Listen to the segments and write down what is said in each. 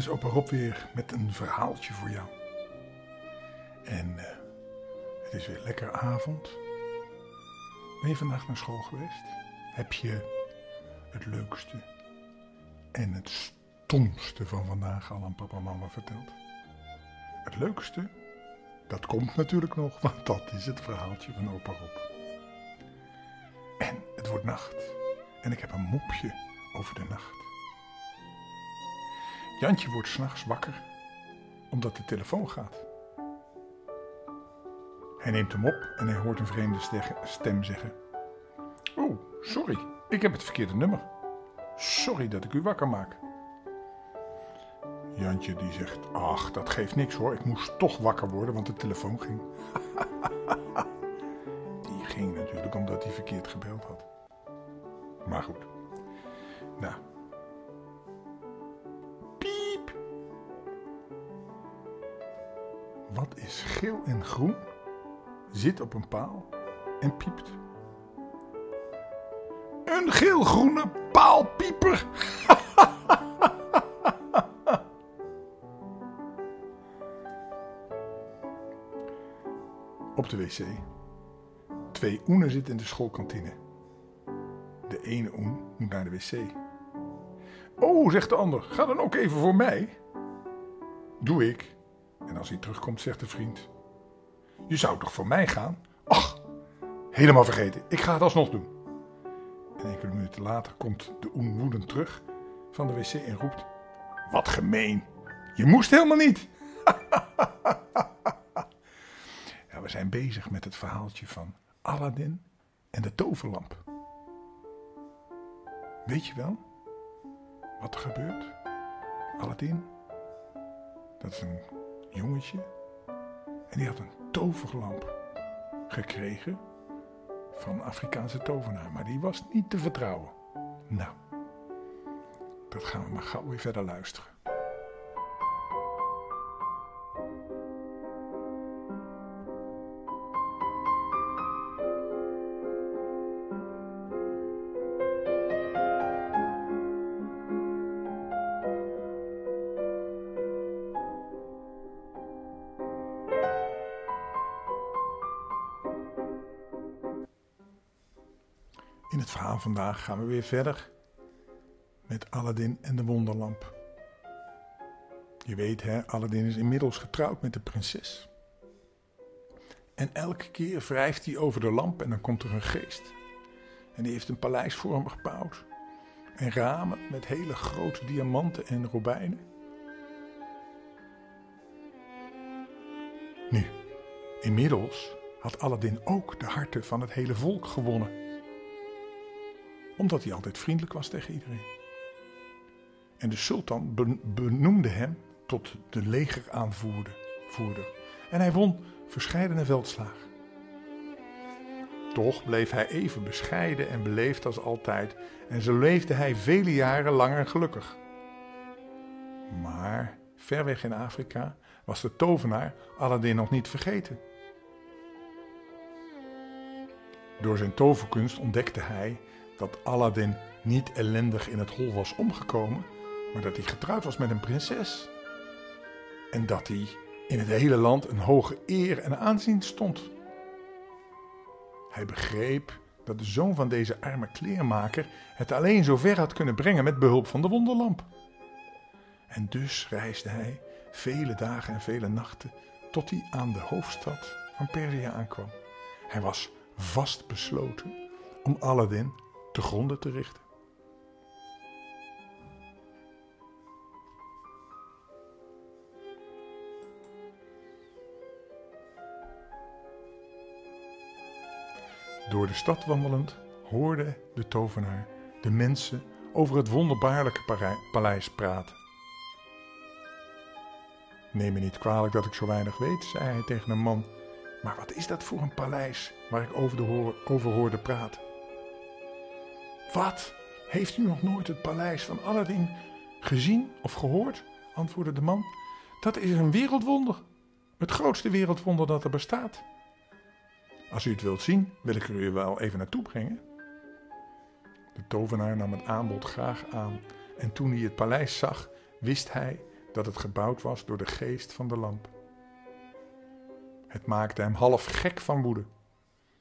Is opa Rob weer met een verhaaltje voor jou. En eh, het is weer lekker avond. Ben je vandaag naar school geweest? Heb je het leukste en het stomste van vandaag al aan papa en mama verteld? Het leukste, dat komt natuurlijk nog, want dat is het verhaaltje van opa Rob. En het wordt nacht en ik heb een mopje over de nacht. Jantje wordt s'nachts wakker omdat de telefoon gaat. Hij neemt hem op en hij hoort een vreemde stem zeggen: Oh, sorry, ik heb het verkeerde nummer. Sorry dat ik u wakker maak. Jantje die zegt: Ach, dat geeft niks hoor, ik moest toch wakker worden, want de telefoon ging. die ging natuurlijk omdat hij verkeerd gebeld had. Maar goed. Nou, Wat is geel en groen? Zit op een paal en piept. Een geel-groene paalpieper. op de wc. Twee oenen zitten in de schoolkantine. De ene oen moet naar de wc. Oh, zegt de ander, ga dan ook even voor mij. Doe ik. En als hij terugkomt, zegt de vriend: Je zou toch voor mij gaan? Ach, helemaal vergeten. Ik ga het alsnog doen. En enkele minuten later komt de Oen terug van de wc en roept: Wat gemeen. Je moest helemaal niet. ja, we zijn bezig met het verhaaltje van Aladdin en de toverlamp. Weet je wel wat er gebeurt? Aladdin, dat is een jongetje. En die had een toverlamp gekregen van een Afrikaanse tovenaar. Maar die was niet te vertrouwen. Nou, dat gaan we maar gauw weer verder luisteren. In het verhaal vandaag gaan we weer verder met Aladdin en de wonderlamp. Je weet hè, Aladdin is inmiddels getrouwd met de prinses. En elke keer wrijft hij over de lamp en dan komt er een geest. En die heeft een paleis voor hem gebouwd. En ramen met hele grote diamanten en robijnen. Nu, inmiddels had Aladdin ook de harten van het hele volk gewonnen omdat hij altijd vriendelijk was tegen iedereen. En de sultan benoemde hem tot de legeraanvoerder. En hij won verscheidene veldslagen. Toch bleef hij even bescheiden en beleefd als altijd en zo leefde hij vele jaren langer gelukkig. Maar ver weg in Afrika was de tovenaar Aladdin nog niet vergeten. Door zijn toverkunst ontdekte hij dat Aladdin niet ellendig in het hol was omgekomen, maar dat hij getrouwd was met een prinses. En dat hij in het hele land een hoge eer en aanzien stond. Hij begreep dat de zoon van deze arme kleermaker het alleen zo ver had kunnen brengen met behulp van de wonderlamp. En dus reisde hij vele dagen en vele nachten tot hij aan de hoofdstad van Perzië aankwam. Hij was vastbesloten om Aladdin te gronden te richten. Door de stad wandelend hoorde de tovenaar de mensen over het wonderbaarlijke paleis praten. Neem me niet kwalijk dat ik zo weinig weet, zei hij tegen een man. Maar wat is dat voor een paleis waar ik over, de over hoorde praten? Wat? Heeft u nog nooit het paleis van Aladdin gezien of gehoord? antwoordde de man. Dat is een wereldwonder. Het grootste wereldwonder dat er bestaat. Als u het wilt zien, wil ik er u wel even naartoe brengen. De tovenaar nam het aanbod graag aan En toen hij het paleis zag, wist hij dat het gebouwd was door de geest van de lamp. Het maakte hem half gek van woede.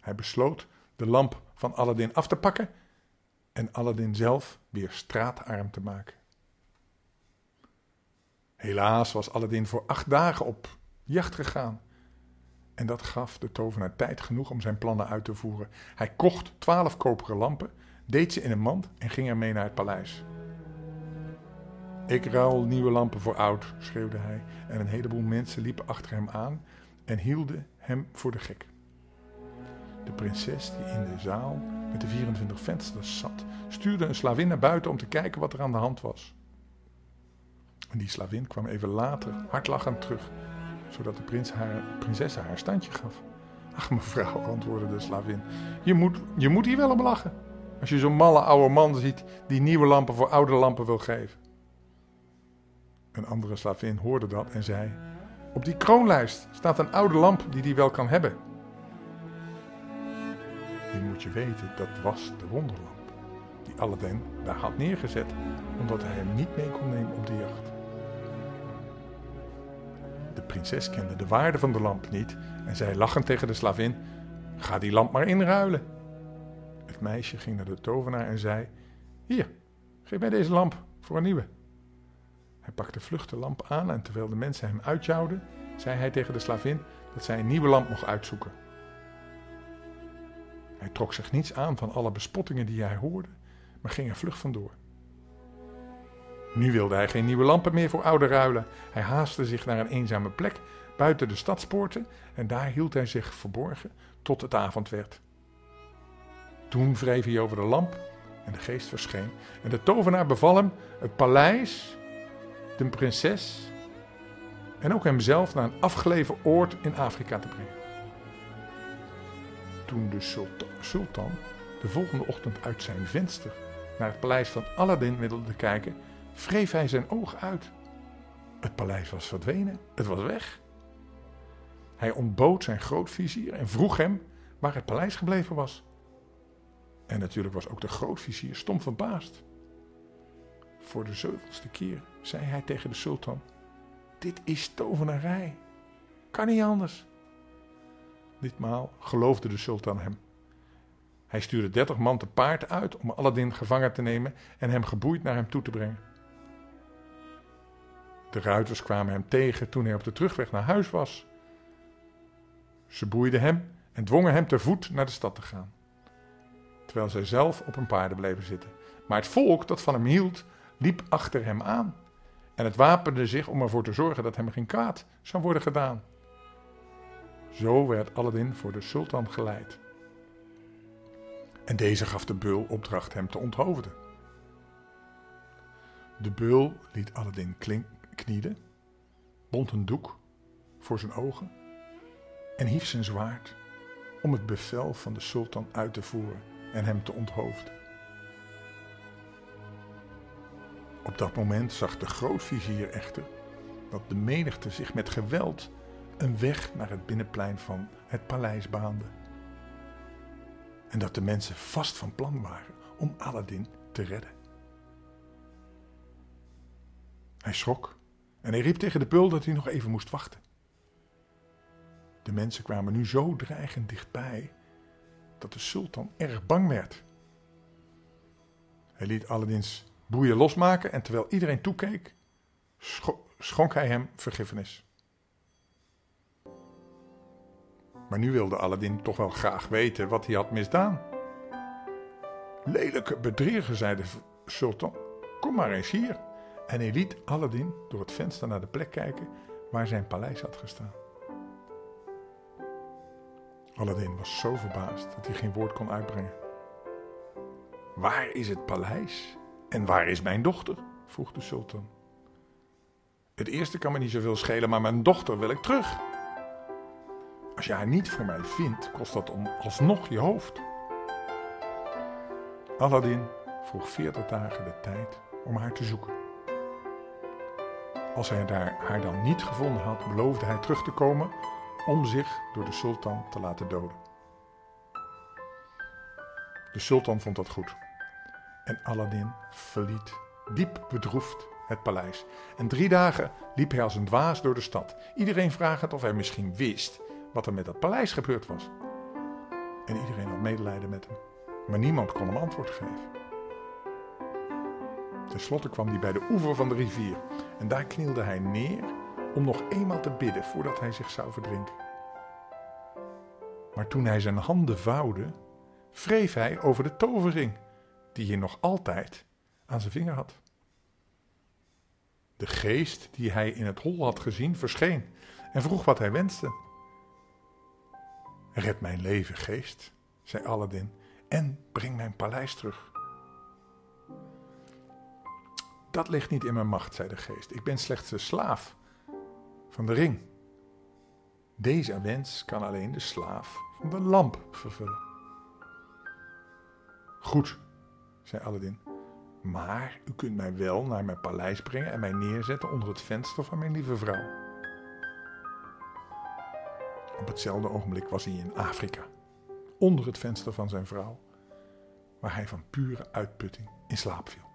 Hij besloot de lamp van Aladdin af te pakken en Aladdin zelf weer straatarm te maken. Helaas was Aladdin voor acht dagen op jacht gegaan. En dat gaf de tovenaar tijd genoeg om zijn plannen uit te voeren. Hij kocht twaalf koperen lampen, deed ze in een mand en ging ermee naar het paleis. Ik ruil nieuwe lampen voor oud, schreeuwde hij, en een heleboel mensen liepen achter hem aan en hielden hem voor de gek. De prinses die in de zaal met de 24 vensters zat, stuurde een slavin naar buiten om te kijken wat er aan de hand was. En die slavin kwam even later hardlachend terug, zodat de prins haar, prinses haar standje gaf. Ach mevrouw, antwoordde de slavin, je moet, je moet hier wel om lachen. Als je zo'n malle oude man ziet die nieuwe lampen voor oude lampen wil geven. Een andere slavin hoorde dat en zei: Op die kroonlijst staat een oude lamp die die wel kan hebben. Nu moet je weten, dat was de wonderlamp die Aladdin daar had neergezet, omdat hij hem niet mee kon nemen op de jacht. De prinses kende de waarde van de lamp niet en zei lachend tegen de slavin: Ga die lamp maar inruilen. Het meisje ging naar de tovenaar en zei: Hier, geef mij deze lamp voor een nieuwe. Hij pakte vlug de lamp aan en terwijl de mensen hem uitjouwden, zei hij tegen de slavin dat zij een nieuwe lamp mocht uitzoeken. Hij trok zich niets aan van alle bespottingen die hij hoorde, maar ging er vlug vandoor. Nu wilde hij geen nieuwe lampen meer voor oude ruilen. Hij haastte zich naar een eenzame plek buiten de stadspoorten en daar hield hij zich verborgen tot het avond werd. Toen wreef hij over de lamp en de geest verscheen en de tovenaar beval hem het paleis, de prinses en ook hemzelf naar een afgelegen oord in Afrika te brengen. Toen de sultan de volgende ochtend uit zijn venster naar het paleis van Aladdin wilde kijken, wreef hij zijn oog uit. Het paleis was verdwenen, het was weg. Hij ontbood zijn grootvizier en vroeg hem waar het paleis gebleven was. En natuurlijk was ook de grootvizier stom verbaasd. Voor de zoveelste keer zei hij tegen de sultan: Dit is tovenarij. Kan niet anders. Ditmaal geloofde de sultan hem. Hij stuurde dertig man te paard uit om Aladdin gevangen te nemen en hem geboeid naar hem toe te brengen. De ruiters kwamen hem tegen toen hij op de terugweg naar huis was. Ze boeiden hem en dwongen hem te voet naar de stad te gaan, terwijl zij zelf op een paarden bleven zitten. Maar het volk dat van hem hield, liep achter hem aan en het wapende zich om ervoor te zorgen dat hem geen kwaad zou worden gedaan. Zo werd Aladdin voor de sultan geleid. En deze gaf de beul opdracht hem te onthoofden. De beul liet Aladdin knielen, bond een doek voor zijn ogen en hief zijn zwaard om het bevel van de sultan uit te voeren en hem te onthoofden. Op dat moment zag de grootvizier echter dat de menigte zich met geweld een weg naar het binnenplein van het paleis baande. En dat de mensen vast van plan waren om Aladdin te redden. Hij schrok en hij riep tegen de beul dat hij nog even moest wachten. De mensen kwamen nu zo dreigend dichtbij dat de sultan erg bang werd. Hij liet Aladdins boeien losmaken en terwijl iedereen toekeek, schonk hij hem vergiffenis. Maar nu wilde Aladdin toch wel graag weten wat hij had misdaan. Lelijke bedrieger, zei de sultan, kom maar eens hier. En hij liet Aladdin door het venster naar de plek kijken waar zijn paleis had gestaan. Aladdin was zo verbaasd dat hij geen woord kon uitbrengen. Waar is het paleis en waar is mijn dochter? vroeg de sultan. Het eerste kan me niet zoveel schelen, maar mijn dochter wil ik terug. Als je haar niet voor mij vindt, kost dat om alsnog je hoofd. Aladdin vroeg veertig dagen de tijd om haar te zoeken. Als hij daar, haar dan niet gevonden had, beloofde hij terug te komen om zich door de sultan te laten doden. De sultan vond dat goed en Aladdin verliet diep bedroefd het paleis. En drie dagen liep hij als een dwaas door de stad. Iedereen vragend of hij misschien wist wat er met dat paleis gebeurd was. En iedereen had medelijden met hem. Maar niemand kon hem antwoord geven. Ten slotte kwam hij bij de oever van de rivier. En daar knielde hij neer om nog eenmaal te bidden voordat hij zich zou verdrinken. Maar toen hij zijn handen vouwde, wreef hij over de tovering die hij nog altijd aan zijn vinger had. De geest die hij in het hol had gezien verscheen en vroeg wat hij wenste. Red mijn leven, geest, zei Aladdin, en breng mijn paleis terug. Dat ligt niet in mijn macht, zei de geest. Ik ben slechts de slaaf van de ring. Deze wens kan alleen de slaaf van de lamp vervullen. Goed, zei Aladdin. Maar u kunt mij wel naar mijn paleis brengen en mij neerzetten onder het venster van mijn lieve vrouw. Op hetzelfde ogenblik was hij in Afrika, onder het venster van zijn vrouw, waar hij van pure uitputting in slaap viel.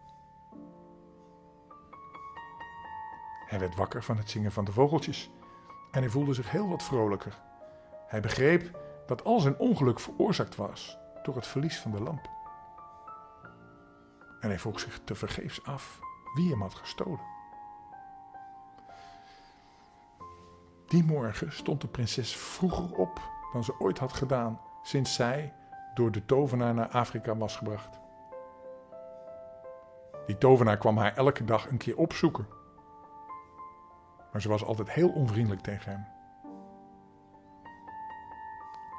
Hij werd wakker van het zingen van de vogeltjes en hij voelde zich heel wat vrolijker. Hij begreep dat al zijn ongeluk veroorzaakt was door het verlies van de lamp. En hij vroeg zich tevergeefs af wie hem had gestolen. Die morgen stond de prinses vroeger op dan ze ooit had gedaan sinds zij door de tovenaar naar Afrika was gebracht. Die tovenaar kwam haar elke dag een keer opzoeken. Maar ze was altijd heel onvriendelijk tegen hem.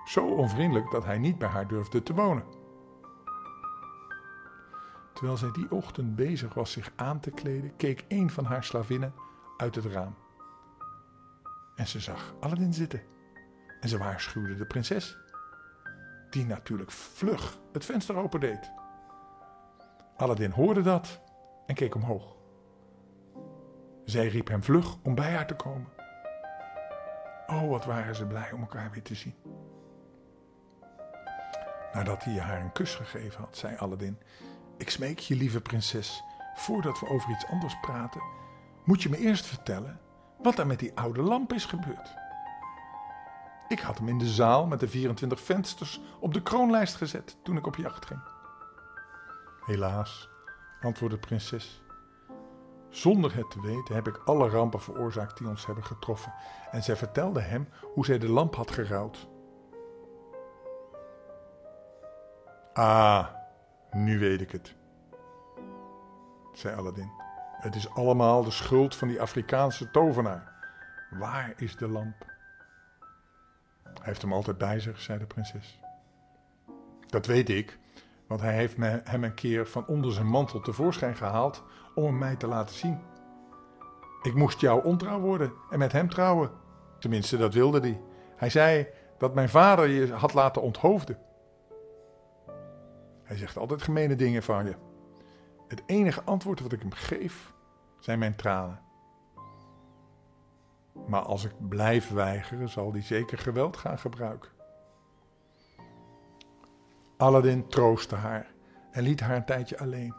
Zo onvriendelijk dat hij niet bij haar durfde te wonen. Terwijl zij die ochtend bezig was zich aan te kleden, keek een van haar slavinnen uit het raam. En ze zag Aladdin zitten. En ze waarschuwde de prinses, die natuurlijk vlug het venster opendeed. Aladdin hoorde dat en keek omhoog. Zij riep hem vlug om bij haar te komen. Oh, wat waren ze blij om elkaar weer te zien. Nadat hij haar een kus gegeven had, zei Aladdin: Ik smeek je, lieve prinses, voordat we over iets anders praten, moet je me eerst vertellen wat er met die oude lamp is gebeurd. Ik had hem in de zaal met de 24 vensters op de kroonlijst gezet toen ik op jacht ging. Helaas, antwoordde de prinses. Zonder het te weten heb ik alle rampen veroorzaakt die ons hebben getroffen. En zij vertelde hem hoe zij de lamp had gerouwd. Ah, nu weet ik het, zei Aladdin. Het is allemaal de schuld van die Afrikaanse tovenaar. Waar is de lamp? Hij heeft hem altijd bij zich, zei de prinses. Dat weet ik, want hij heeft hem een keer van onder zijn mantel tevoorschijn gehaald om hem mij te laten zien. Ik moest jou ontrouw worden en met hem trouwen. Tenminste, dat wilde hij. Hij zei dat mijn vader je had laten onthoofden. Hij zegt altijd gemene dingen van je. Het enige antwoord wat ik hem geef zijn mijn tranen. Maar als ik blijf weigeren, zal hij zeker geweld gaan gebruiken. Aladdin troostte haar en liet haar een tijdje alleen.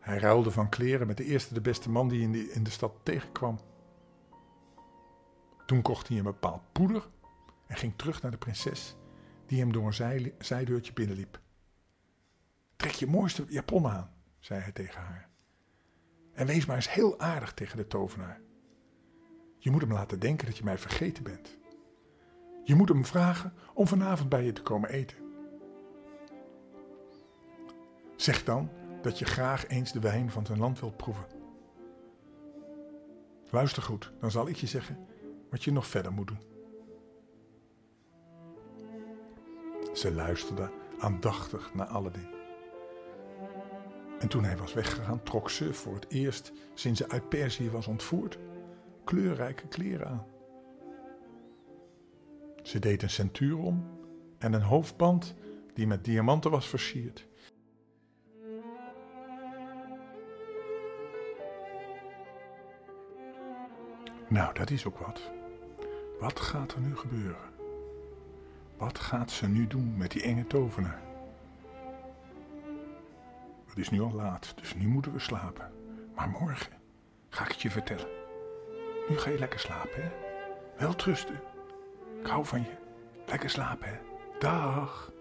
Hij ruilde van kleren met de eerste de beste man die in de, in de stad tegenkwam. Toen kocht hij een bepaald poeder en ging terug naar de prinses, die hem door een zij, zijdeurtje binnenliep. Trek je mooiste japon aan, zei hij tegen haar. En wees maar eens heel aardig tegen de tovenaar. Je moet hem laten denken dat je mij vergeten bent. Je moet hem vragen om vanavond bij je te komen eten. Zeg dan dat je graag eens de wijn van zijn land wilt proeven. Luister goed, dan zal ik je zeggen wat je nog verder moet doen. Ze luisterde aandachtig naar Aladdin. En toen hij was weggegaan, trok ze voor het eerst sinds ze uit Perzië was ontvoerd kleurrijke kleren aan. Ze deed een centuur om en een hoofdband die met diamanten was versierd. Nou, dat is ook wat. Wat gaat er nu gebeuren? Wat gaat ze nu doen met die enge tovenaar? Is nu al laat, dus nu moeten we slapen. Maar morgen ga ik het je vertellen. Nu ga je lekker slapen, hè? Wel trusten. Ik hou van je. Lekker slapen, hè? Dag.